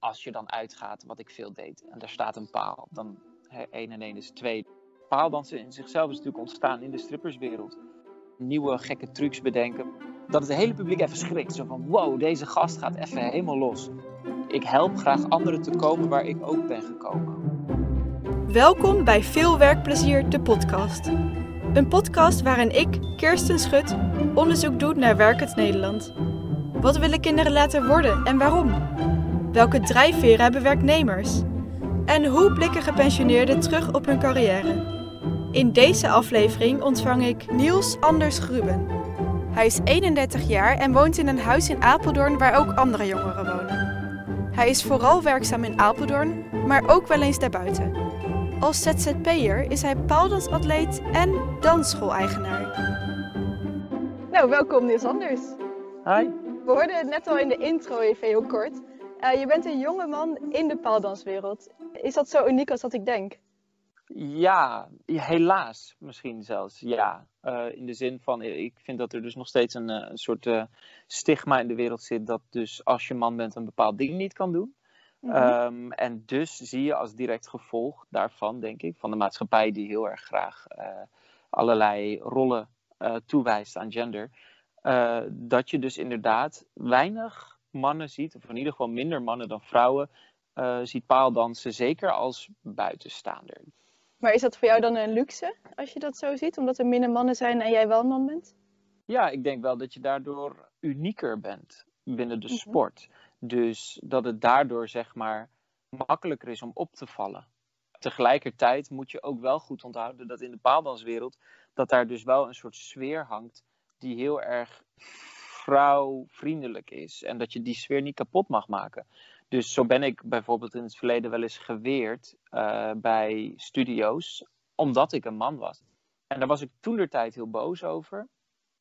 als je dan uitgaat, wat ik veel deed, en daar staat een paal, dan 1 en 1 is 2. Paaldansen in zichzelf is natuurlijk ontstaan in de stripperswereld. Nieuwe gekke trucs bedenken. Dat het hele publiek even schrikt. Zo van, wow, deze gast gaat even helemaal los. Ik help graag anderen te komen waar ik ook ben gekomen. Welkom bij Veel Werkplezier, de podcast. Een podcast waarin ik, Kirsten Schut, onderzoek doe naar werkend Nederland. Wat willen kinderen laten worden en waarom? Welke drijfveren hebben werknemers? En hoe blikken gepensioneerden terug op hun carrière? In deze aflevering ontvang ik Niels Anders Gruben. Hij is 31 jaar en woont in een huis in Apeldoorn waar ook andere jongeren wonen. Hij is vooral werkzaam in Apeldoorn, maar ook wel eens daarbuiten. Als ZZP'er is hij paaldansatleet en dansschool-eigenaar. Nou, welkom Niels Anders. Hi. We hoorden het net al in de intro even heel kort. Uh, je bent een jonge man in de paaldanswereld. Is dat zo uniek als dat ik denk? Ja, helaas misschien zelfs. Ja, uh, in de zin van, ik vind dat er dus nog steeds een, een soort uh, stigma in de wereld zit dat dus als je man bent een bepaald ding niet kan doen. Mm -hmm. um, en dus zie je als direct gevolg daarvan, denk ik, van de maatschappij die heel erg graag allerlei rollen toewijst aan gender, dat je dus inderdaad weinig mannen ziet, of in ieder geval minder mannen dan vrouwen, ziet paaldansen, zeker als buitenstaander. Maar is dat voor jou dan een luxe, als je dat zo ziet? Omdat er minder mannen zijn en jij wel een man bent? Ja, ik denk wel dat je daardoor unieker bent binnen de mm -hmm. sport. Dus dat het daardoor, zeg maar, makkelijker is om op te vallen. Tegelijkertijd moet je ook wel goed onthouden dat in de paaldanswereld... dat daar dus wel een soort sfeer hangt die heel erg vrouwvriendelijk is. En dat je die sfeer niet kapot mag maken. Dus zo ben ik bijvoorbeeld in het verleden wel eens geweerd uh, bij studio's, omdat ik een man was. En daar was ik toen de tijd heel boos over.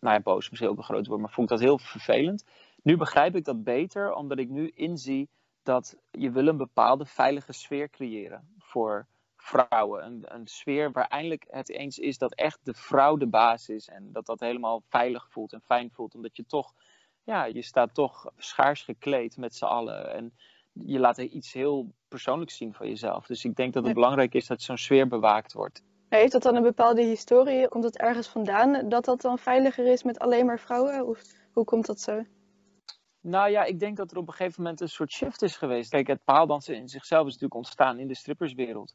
Nou ja, boos is misschien ook een groot woord, maar vond ik dat heel vervelend. Nu begrijp ik dat beter, omdat ik nu inzie dat je wil een bepaalde veilige sfeer creëren voor vrouwen. Een, een sfeer waar eindelijk het eens is dat echt de vrouw de baas is. En dat dat helemaal veilig voelt en fijn voelt. Omdat je toch, ja, je staat toch schaars gekleed met z'n allen. En je laat iets heel persoonlijks zien van jezelf. Dus ik denk dat het ja. belangrijk is dat zo'n sfeer bewaakt wordt. Heeft dat dan een bepaalde historie? Komt het ergens vandaan dat dat dan veiliger is met alleen maar vrouwen? Of hoe komt dat zo? Nou ja, ik denk dat er op een gegeven moment een soort shift is geweest. Kijk, het paaldansen in zichzelf is natuurlijk ontstaan in de stripperswereld.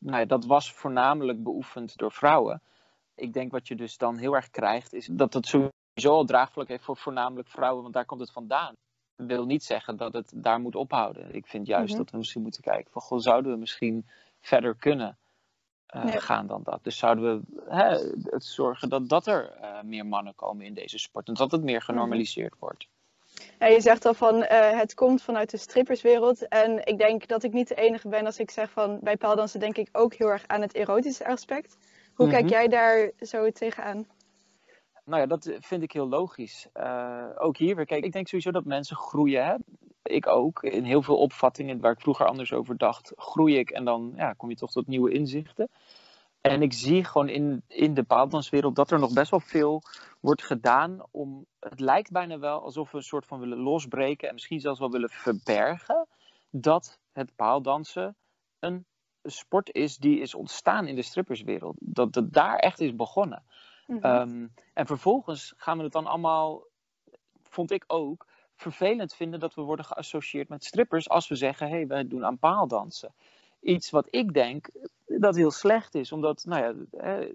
Nou ja, dat was voornamelijk beoefend door vrouwen. Ik denk wat je dus dan heel erg krijgt, is dat het sowieso al draagvlak heeft voor voornamelijk vrouwen, want daar komt het vandaan wil niet zeggen dat het daar moet ophouden. Ik vind juist mm -hmm. dat we misschien moeten kijken van, goh, zouden we misschien verder kunnen uh, ja. gaan dan dat? Dus zouden we hè, het zorgen dat, dat er uh, meer mannen komen in deze sport en dat het meer genormaliseerd mm -hmm. wordt. Ja, je zegt al van uh, het komt vanuit de stripperswereld. En ik denk dat ik niet de enige ben als ik zeg van bij paaldansen denk ik ook heel erg aan het erotische aspect. Hoe mm -hmm. kijk jij daar zo tegenaan? Nou ja, dat vind ik heel logisch. Uh, ook hier weer, kijk, ik denk sowieso dat mensen groeien. Hè? Ik ook. In heel veel opvattingen waar ik vroeger anders over dacht, groei ik en dan ja, kom je toch tot nieuwe inzichten. En ik zie gewoon in, in de paaldanswereld dat er nog best wel veel wordt gedaan om. Het lijkt bijna wel alsof we een soort van willen losbreken en misschien zelfs wel willen verbergen dat het paaldansen een sport is die is ontstaan in de stripperswereld. Dat het daar echt is begonnen. Mm -hmm. um, en vervolgens gaan we het dan allemaal, vond ik ook, vervelend vinden dat we worden geassocieerd met strippers als we zeggen, hé, hey, wij doen aan paaldansen. Iets wat ik denk dat heel slecht is, omdat, nou ja, hè,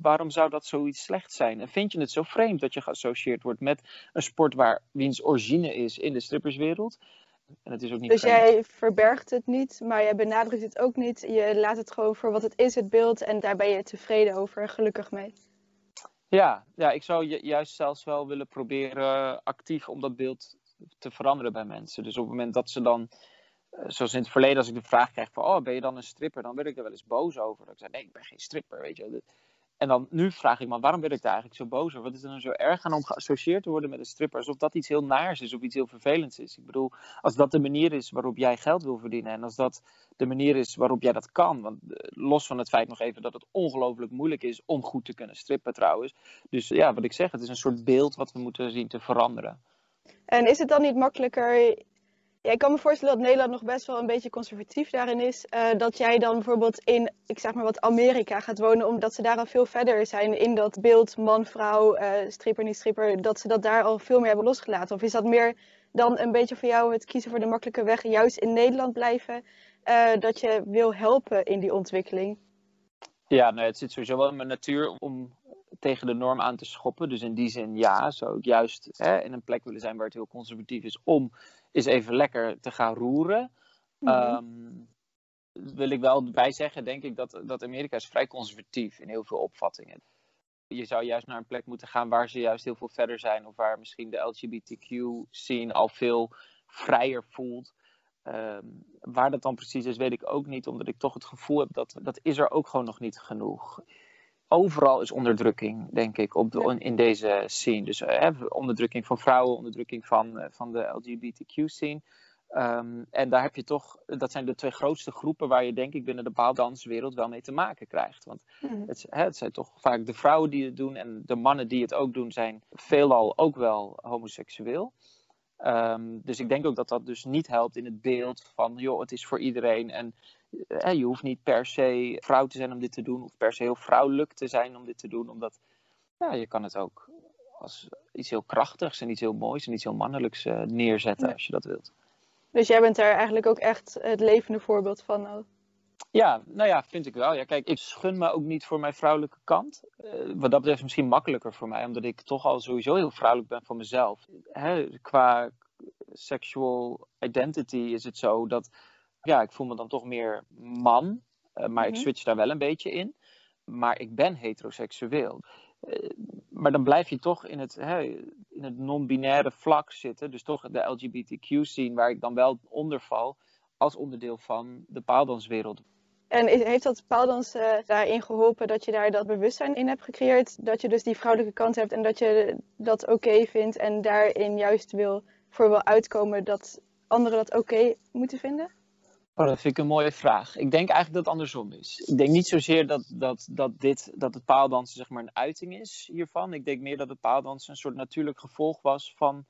waarom zou dat zoiets slecht zijn? En vind je het zo vreemd dat je geassocieerd wordt met een sport waar wiens origine is in de stripperswereld? En het is ook niet dus vreemd. jij verbergt het niet, maar jij benadrukt het ook niet. Je laat het gewoon voor wat het is, het beeld, en daar ben je tevreden over en gelukkig mee. Ja, ja, ik zou juist zelfs wel willen proberen actief om dat beeld te veranderen bij mensen. Dus op het moment dat ze dan, zoals in het verleden, als ik de vraag krijg van, oh, ben je dan een stripper? Dan werd ik er wel eens boos over. Dat ik zei, nee, ik ben geen stripper, weet je. En dan nu vraag ik me, waarom ben ik daar eigenlijk zo boos over? Wat is er nou zo erg aan om geassocieerd te worden met een stripper? Alsof dat iets heel naars is of iets heel vervelends is. Ik bedoel, als dat de manier is waarop jij geld wil verdienen en als dat de manier is waarop jij dat kan. Want los van het feit nog even dat het ongelooflijk moeilijk is om goed te kunnen strippen trouwens. Dus ja, wat ik zeg, het is een soort beeld wat we moeten zien te veranderen. En is het dan niet makkelijker Ik kan me voorstellen dat Nederland nog best wel een beetje conservatief daarin is. Uh, dat jij dan bijvoorbeeld in, ik zeg maar wat, Amerika gaat wonen, omdat ze daar al veel verder zijn in dat beeld man-vrouw, uh, stripper, niet stripper, dat ze dat daar al veel meer hebben losgelaten? Of is dat meer dan een beetje voor jou het kiezen voor de makkelijke weg, juist in Nederland blijven, uh, dat je wil helpen in die ontwikkeling? Ja, nou, het zit sowieso wel in mijn natuur om tegen de norm aan te schoppen. Dus in die zin ja, zou ik juist hè, in een plek willen zijn waar het heel conservatief is, om eens even lekker te gaan roeren. Mm wil ik wel bij zeggen, denk ik, dat, dat Amerika is vrij conservatief in heel veel opvattingen. Je zou juist naar een plek moeten gaan waar ze juist heel veel verder zijn, of waar misschien de LGBTQ-scene al veel vrijer voelt. Um, waar dat dan precies is, weet ik ook niet, omdat ik toch het gevoel heb dat dat is er ook gewoon nog niet genoeg overal is onderdrukking, denk ik, op in deze scene. Dus uh, onderdrukking van vrouwen, onderdrukking van, uh, van de LGBTQ-scene. Um, ehm, en daar heb je toch, dat zijn de twee grootste groepen waar je denk ik binnen de paaldanswereld wel mee te maken krijgt. Want mm. het, hè, het, zijn toch vaak de vrouwen die het doen en de mannen die het ook doen zijn veelal ook wel homoseksueel. Um, dus ik denk ook dat dat dus niet helpt in het beeld van, joh, het is voor iedereen en eh, je hoeft niet per se vrouw te zijn om dit te doen, of per se heel vrouwelijk te zijn om dit te doen, omdat ja, je kan het ook als iets heel krachtigs en iets heel moois en iets heel mannelijks uh, neerzetten als je dat wilt. Dus jij bent daar eigenlijk ook echt het levende voorbeeld van? Ja, nou ja, vind ik wel. Ja, kijk, ik schun me ook niet voor mijn vrouwelijke kant. Uh, wat dat betreft is misschien makkelijker voor mij, omdat ik toch al sowieso heel vrouwelijk ben van mezelf. Hè, qua sexual identity is het zo dat ja, ik voel me dan toch meer man. Uh, maar ik mhm. switch daar wel een beetje in. Maar ik ben heteroseksueel. Uh, maar dan blijf je toch in het, hè, in het non-binaire vlak zitten. Dus toch de LGBTQ-scene, waar ik dan wel onder val. Als onderdeel van de paaldanswereld. En heeft dat paaldans uh, daarin geholpen dat je daar dat bewustzijn in hebt gecreëerd? Dat je dus die vrouwelijke kant hebt en dat je dat oké vindt en daarin juist wil voor wil uitkomen dat anderen dat oké moeten vinden? Oh, dat vind ik een mooie vraag. Ik denk eigenlijk dat het andersom is. Ik denk niet zozeer dat, dat, dat, dit, dat het paaldansen zeg maar een uiting is hiervan. Ik denk meer dat het paaldansen een soort natuurlijk gevolg was van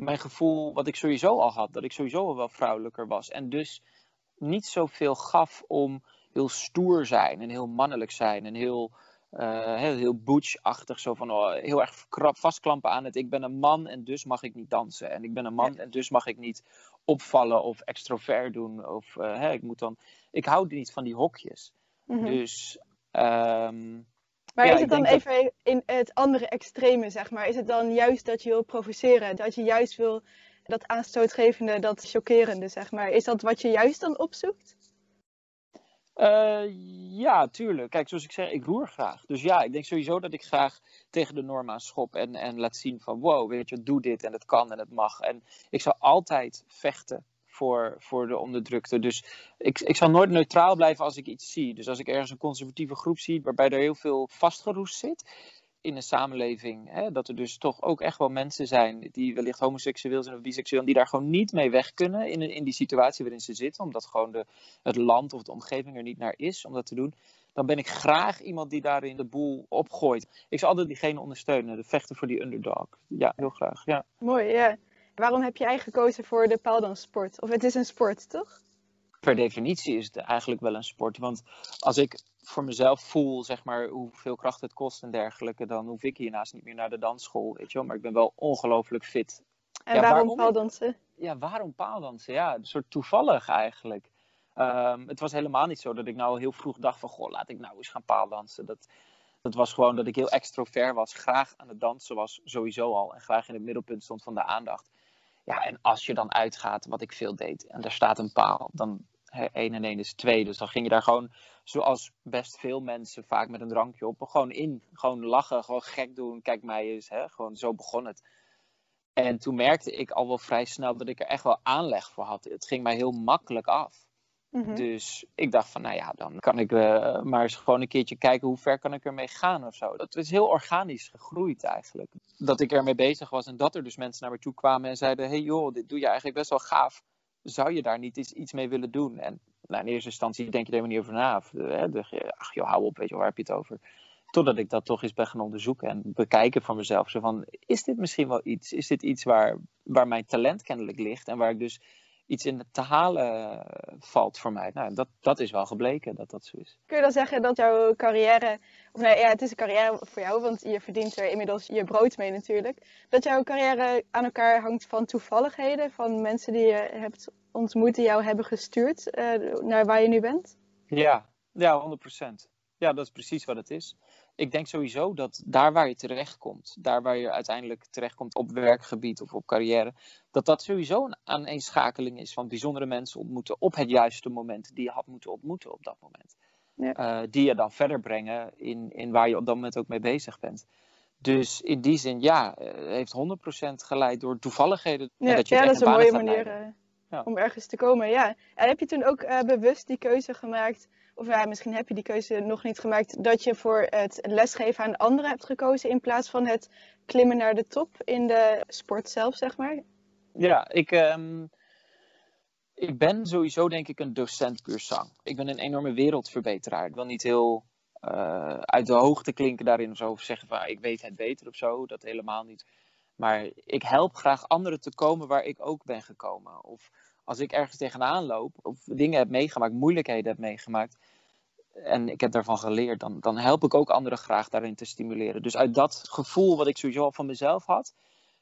mijn gevoel wat ik sowieso al had. Dat ik sowieso al wel vrouwelijker was. En dus niet zoveel gaf om heel stoer zijn en heel mannelijk zijn en heel, uh, heel, heel butch-achtig. Zo van oh, heel erg vastklampen aan het ik ben een man en dus mag ik niet dansen. En ik ben een man en dus mag ik niet opvallen of extrovert doen. Of uh, hè, ik moet dan. Ik hou niet van die hokjes. Mm-hmm. Dus. Um, maar ja, is het dan even in het andere extreme, zeg maar? Is het dan juist dat je wil provoceren? Dat je juist wil dat aanstootgevende, dat chockerende, zeg maar? Is dat wat je juist dan opzoekt? Uh, ja, tuurlijk. Kijk, zoals ik zeg, ik roer graag. Dus ja, ik denk sowieso dat ik graag tegen de norm aan schop en, en laat zien van wow, weet je, doe dit en het kan en het mag. En ik zal altijd vechten voor, voor de onderdrukte. Dus ik, ik zal nooit neutraal blijven als ik iets zie. Dus als ik ergens een conservatieve groep zie waarbij er heel veel vastgeroest zit, in een samenleving. Hè, dat er dus toch ook echt wel mensen zijn die wellicht homoseksueel zijn of biseksueel. Die daar gewoon niet mee weg kunnen in, in die situatie waarin ze zitten. Omdat gewoon de, het land of de omgeving er niet naar is om dat te doen. Dan ben ik graag iemand die daarin de boel opgooit. Ik zal altijd diegene ondersteunen. De vechten voor die underdog. Ja, heel graag. Ja. Mooi, ja. Waarom heb jij gekozen voor de paaldanssport? Of het is een sport, toch? Per definitie is het eigenlijk wel een sport. Want als ik voor mezelf voel, zeg maar, hoeveel kracht het kost en dergelijke, dan hoef ik hiernaast niet meer naar de dansschool, weet je wel. Maar ik ben wel ongelooflijk fit. En ja, waarom, paaldansen? Ja, waarom paaldansen? Ja, een soort toevallig eigenlijk. Um, het was helemaal niet zo dat ik nou heel vroeg dacht van, goh, laat ik nou eens gaan paaldansen. Dat, dat was gewoon dat ik heel extrovert was, graag aan het dansen was, sowieso al. En graag in het middelpunt stond van de aandacht. Ja, en als je dan uitgaat, wat ik veel deed, en er staat een paal, dan 1 en 1 is 2. Dus dan ging je daar gewoon, zoals best veel mensen, vaak met een drankje op, gewoon in. Gewoon lachen, gewoon gek doen. Kijk mij eens, hè? gewoon zo begon het. En toen merkte ik al wel vrij snel dat ik er echt wel aanleg voor had. Het ging mij heel makkelijk af. Mhm. Dus ik dacht van, nou ja, dan kan ik uh, maar eens gewoon een keertje kijken hoe ver kan ik ermee gaan of zo. Dat is heel organisch gegroeid eigenlijk. Dat ik ermee bezig was en dat er dus mensen naar me toe kwamen en zeiden, hey joh, dit doe je eigenlijk best wel gaaf zou je daar niet iets, iets mee willen doen? En nou, in eerste instantie denk je er helemaal niet over na. Hè? ach joh, hou op, weet je, waar heb je het over? Totdat ik dat toch eens ben gaan onderzoeken en bekijken voor mezelf. Zo van, is dit misschien wel iets? Is dit iets waar, waar mijn talent kennelijk ligt? En waar ik dus iets in te halen valt voor mij. Nou, dat, dat is wel gebleken dat dat zo is. Kun je dan zeggen dat jouw carrière, of nee, ja, het is een carrière voor jou, want je verdient er inmiddels je brood mee natuurlijk. Dat jouw carrière aan elkaar hangt van toevalligheden, van mensen die je hebt ontmoet, die jou hebben gestuurd naar waar je nu bent? Ja, ja, 100%. Ja, dat is precies wat het is. Ik denk sowieso dat daar waar je terechtkomt, daar waar je uiteindelijk terechtkomt op werkgebied of op carrière, dat dat sowieso een aaneenschakeling is van bijzondere mensen ontmoeten op het juiste moment die je had moeten ontmoeten op dat moment. Ja. Uh, die je dan verder brengen in, in waar je op dat moment ook mee bezig bent. Dus in die zin, ja, uh, heeft 100% geleid door toevalligheden. Ja, dat, je ja, dat is een mooie manier uh, ja. om ergens te komen. Ja. En heb je toen ook bewust die keuze gemaakt of ja, misschien heb je die keuze nog niet gemaakt, dat je voor het lesgeven aan anderen hebt gekozen in plaats van het klimmen naar de top in de sport zelf, zeg maar? Ja, ik, um, ik ben sowieso denk ik een docent puur. Ik ben een enorme wereldverbeteraar. Ik wil niet heel uh, uit de hoogte klinken daarin of zo, of zeggen van ik weet het beter of zo, dat helemaal niet. Maar ik help graag anderen te komen waar ik ook ben gekomen. Of als ik ergens tegenaan loop, of dingen heb meegemaakt, moeilijkheden heb meegemaakt, en ik heb daarvan geleerd, dan, dan help ik ook anderen graag daarin te stimuleren. Dus uit dat gevoel wat ik sowieso al van mezelf had,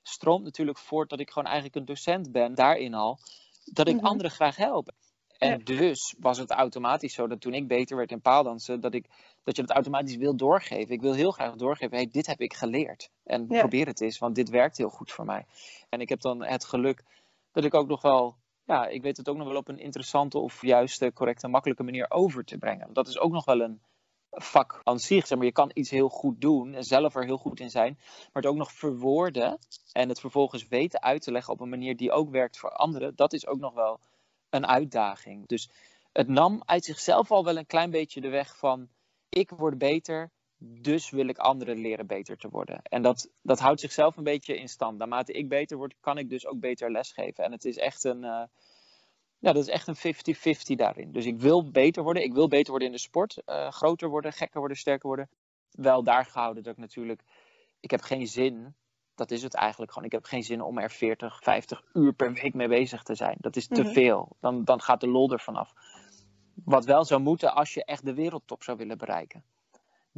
stroomt natuurlijk voort dat ik gewoon eigenlijk een docent ben, daarin al, dat ik mhm. anderen graag help. En dus was het automatisch zo dat toen ik beter werd in paaldansen, dat, ik, dat je dat automatisch wil doorgeven. Ik wil heel graag doorgeven, hey, dit heb ik geleerd. En probeer het eens, want dit werkt heel goed voor mij. En ik heb dan het geluk dat ik ook nog wel ja, ik weet het ook nog wel op een interessante of juiste, correcte, makkelijke manier over te brengen. Dat is ook nog wel een vak aan zich. Zeg maar, je kan iets heel goed doen en zelf er heel goed in zijn, maar het ook nog verwoorden en het vervolgens weten uit te leggen op een manier die ook werkt voor anderen, dat is ook nog wel een uitdaging. Dus het nam uit zichzelf al wel een klein beetje de weg van ik word beter, dus wil ik anderen leren beter te worden. En dat, dat houdt zichzelf een beetje in stand. Naarmate ik beter word, kan ik dus ook beter lesgeven. En het is echt een, uh, ja, dat is echt een 50-50 daarin. Dus ik wil beter worden. Ik wil beter worden in de sport. Uh, groter worden, gekker worden, sterker worden. Wel daar gehouden dat ik natuurlijk... Ik heb geen zin, dat is het eigenlijk gewoon. Ik heb geen zin om er 40, 50 uur per week mee bezig te zijn. Dat is te mhm. veel. Dan, dan gaat de lol er vanaf. Wat wel zou moeten als je echt de wereldtop zou willen bereiken.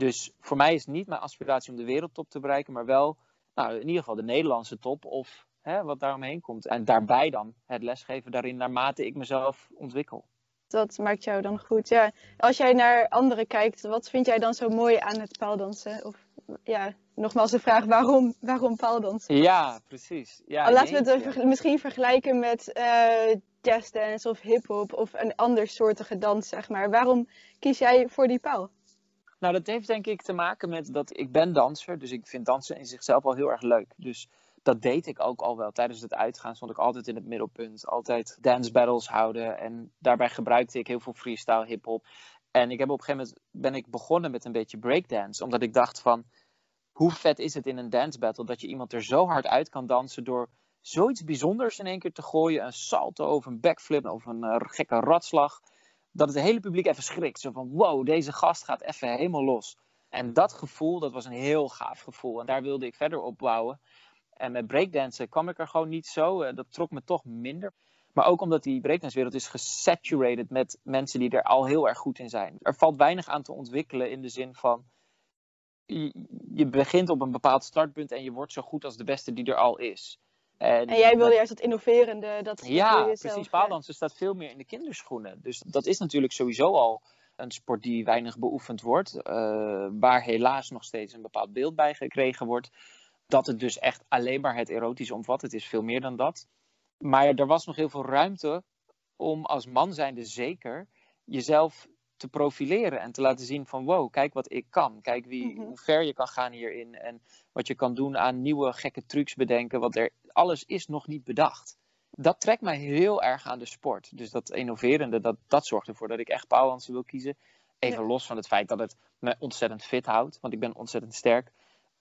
Dus voor mij is niet mijn aspiratie om de wereldtop te bereiken, maar wel nou, in ieder geval de Nederlandse top of hè, wat daaromheen komt. En daarbij dan het lesgeven daarin naarmate ik mezelf ontwikkel. Dat maakt jou dan goed. Ja. Als jij naar anderen kijkt, wat vind jij dan zo mooi aan het paaldansen? Of ja, nogmaals de vraag, waarom, waarom paaldansen? Ja, precies. Ja, oh, Laten we het misschien vergelijken met uh, jazzdance of hip-hop of een ander soortige dans, zeg maar. Waarom kies jij voor die paal? Nou, dat heeft denk ik te maken met dat ik ben danser. Dus ik vind dansen in zichzelf al heel erg leuk. Dus dat deed ik ook al wel. Tijdens het uitgaan stond ik altijd in het middelpunt. Altijd dance battles houden. En daarbij gebruikte ik heel veel freestyle hip-hop. En ik heb op een gegeven moment ben ik begonnen met een beetje breakdance. Omdat ik dacht van, hoe vet is het in een dance battle dat je iemand er zo hard uit kan dansen door zoiets bijzonders in één keer te gooien. Een salto of een backflip of een uh, gekke ratslag dat het hele publiek even schrikt. Zo van, wow, deze gast gaat even helemaal los. En dat gevoel, dat was een heel gaaf gevoel. En daar wilde ik verder opbouwen. En met breakdansen kwam ik er gewoon niet zo. Eh, dat trok me toch minder. Maar ook omdat die breakdancewereld is gesaturated met mensen die er al heel erg goed in zijn. Er valt weinig aan te ontwikkelen in de zin van... Je begint op een bepaald startpunt en je wordt zo goed als de beste die er al is. En, en jij wilde juist dat innoverende, dat Ja, precies. Paaldansen staat veel meer in de kinderschoenen. Dus dat is natuurlijk sowieso al een sport die weinig beoefend wordt. Uh, waar helaas nog steeds een bepaald beeld bij gekregen wordt. Dat het dus echt alleen maar het erotisch omvat. Het is veel meer dan dat. Maar er was nog heel veel ruimte om als man zijnde zeker jezelf te profileren en te laten zien van wow, kijk wat ik kan. Kijk wie, mhm. hoe ver je kan gaan hierin en wat je kan doen aan nieuwe gekke trucs bedenken. Want er, alles is nog niet bedacht. Dat trekt mij heel erg aan de sport. Dus dat innoverende, dat, dat zorgt ervoor dat ik echt powerhansen wil kiezen. Even los van het feit dat het me ontzettend fit houdt, want ik ben ontzettend sterk.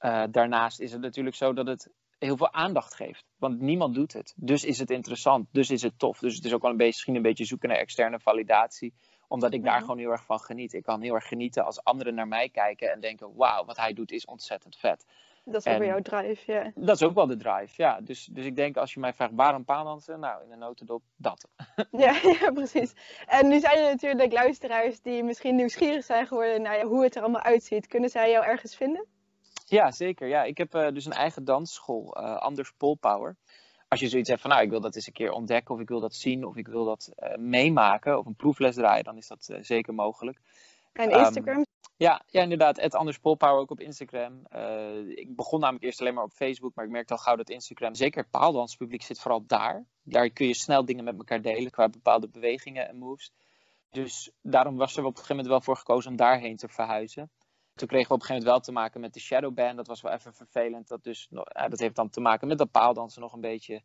Uh, daarnaast is het natuurlijk zo dat het heel veel aandacht geeft. Want niemand doet het. Dus is het interessant. Dus is het tof. Dus het is ook wel een beetje, misschien een beetje zoeken naar externe validatie omdat ik daar mhm. gewoon heel erg van geniet. Ik kan heel erg genieten als anderen naar mij kijken en denken: wauw, wat hij doet is ontzettend vet. Dat is ook weer jouw drive, ja. Dat is ook wel de drive, ja. Dus, dus ik denk als je mij vraagt waarom paaldansen, nou in een notendop dat. ja, ja, precies. En nu zijn er natuurlijk luisteraars die misschien nieuwsgierig zijn geworden naar hoe het er allemaal uitziet. Kunnen zij jou ergens vinden? Ja, zeker. Ja, ik heb uh, dus een eigen dansschool, uh, Anders Polpower. Als je zoiets hebt van, nou, ik wil dat eens een keer ontdekken, of ik wil dat zien, of ik wil dat uh, meemaken, of een proefles draaien, dan is dat zeker mogelijk. En Instagram? Um, ja, ja, inderdaad. Het Anders Polpower ook op Instagram. ik begon namelijk eerst alleen maar op Facebook, maar ik merkte al gauw dat Instagram, zeker het paaldanspubliek, zit vooral daar. Daar kun je snel dingen met elkaar delen qua bepaalde bewegingen en moves. Dus daarom was er op een gegeven moment wel voor gekozen om daarheen te verhuizen toen kregen we op een gegeven moment wel te maken met de shadowban. Dat was wel even vervelend. Dat, dus, dat heeft dan te maken met dat paaldansen nog een beetje.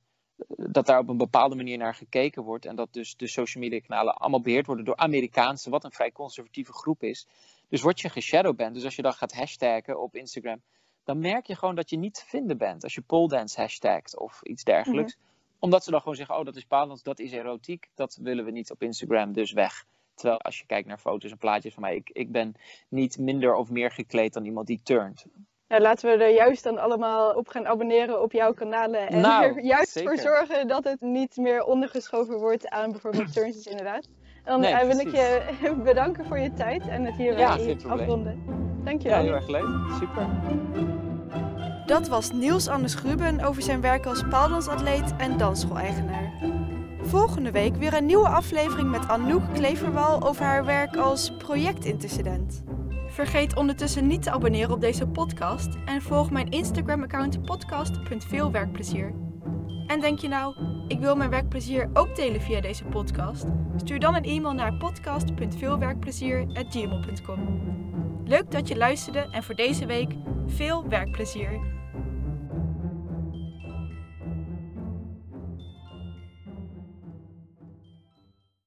Dat daar op een bepaalde manier naar gekeken wordt. En dat dus de social media kanalen allemaal beheerd worden door Amerikaanse, wat een vrij conservatieve groep is. Dus word je geshadowband. Dus als je dan gaat hashtaggen op Instagram, dan merk je gewoon dat je niet te vinden bent. Als je poledance hashtagt of iets dergelijks. Mhm. Omdat ze dan gewoon zeggen, oh dat is paaldans, dat is erotiek. Dat willen we niet op Instagram, dus weg. Terwijl als je kijkt naar foto's en plaatjes van mij, ik, ik ben niet minder of meer gekleed dan iemand die turnt. Ja, laten we er juist dan allemaal op gaan abonneren op jouw kanalen. En nou, er juist voor zorgen dat het niet meer ondergeschoven wordt aan bijvoorbeeld turns inderdaad. En dan eh, wil ik je bedanken voor je tijd en het hier ja, afronden. Dankjewel. Ja, heel erg leuk. Super. Dat was Niels Anders Gruben over zijn werk als paaldansatleet en dansschool-eigenaar. Volgende week weer een nieuwe aflevering met Anouk Kleverwal over haar werk als projectintercedent. Vergeet ondertussen niet te abonneren op deze podcast en volg mijn Instagram-account podcast.veelwerkplezier. En denk je nou, ik wil mijn werkplezier ook delen via deze podcast? Stuur dan een e-mail naar podcast.veelwerkplezier.gmail.com Leuk dat je luisterde en voor deze week veel werkplezier!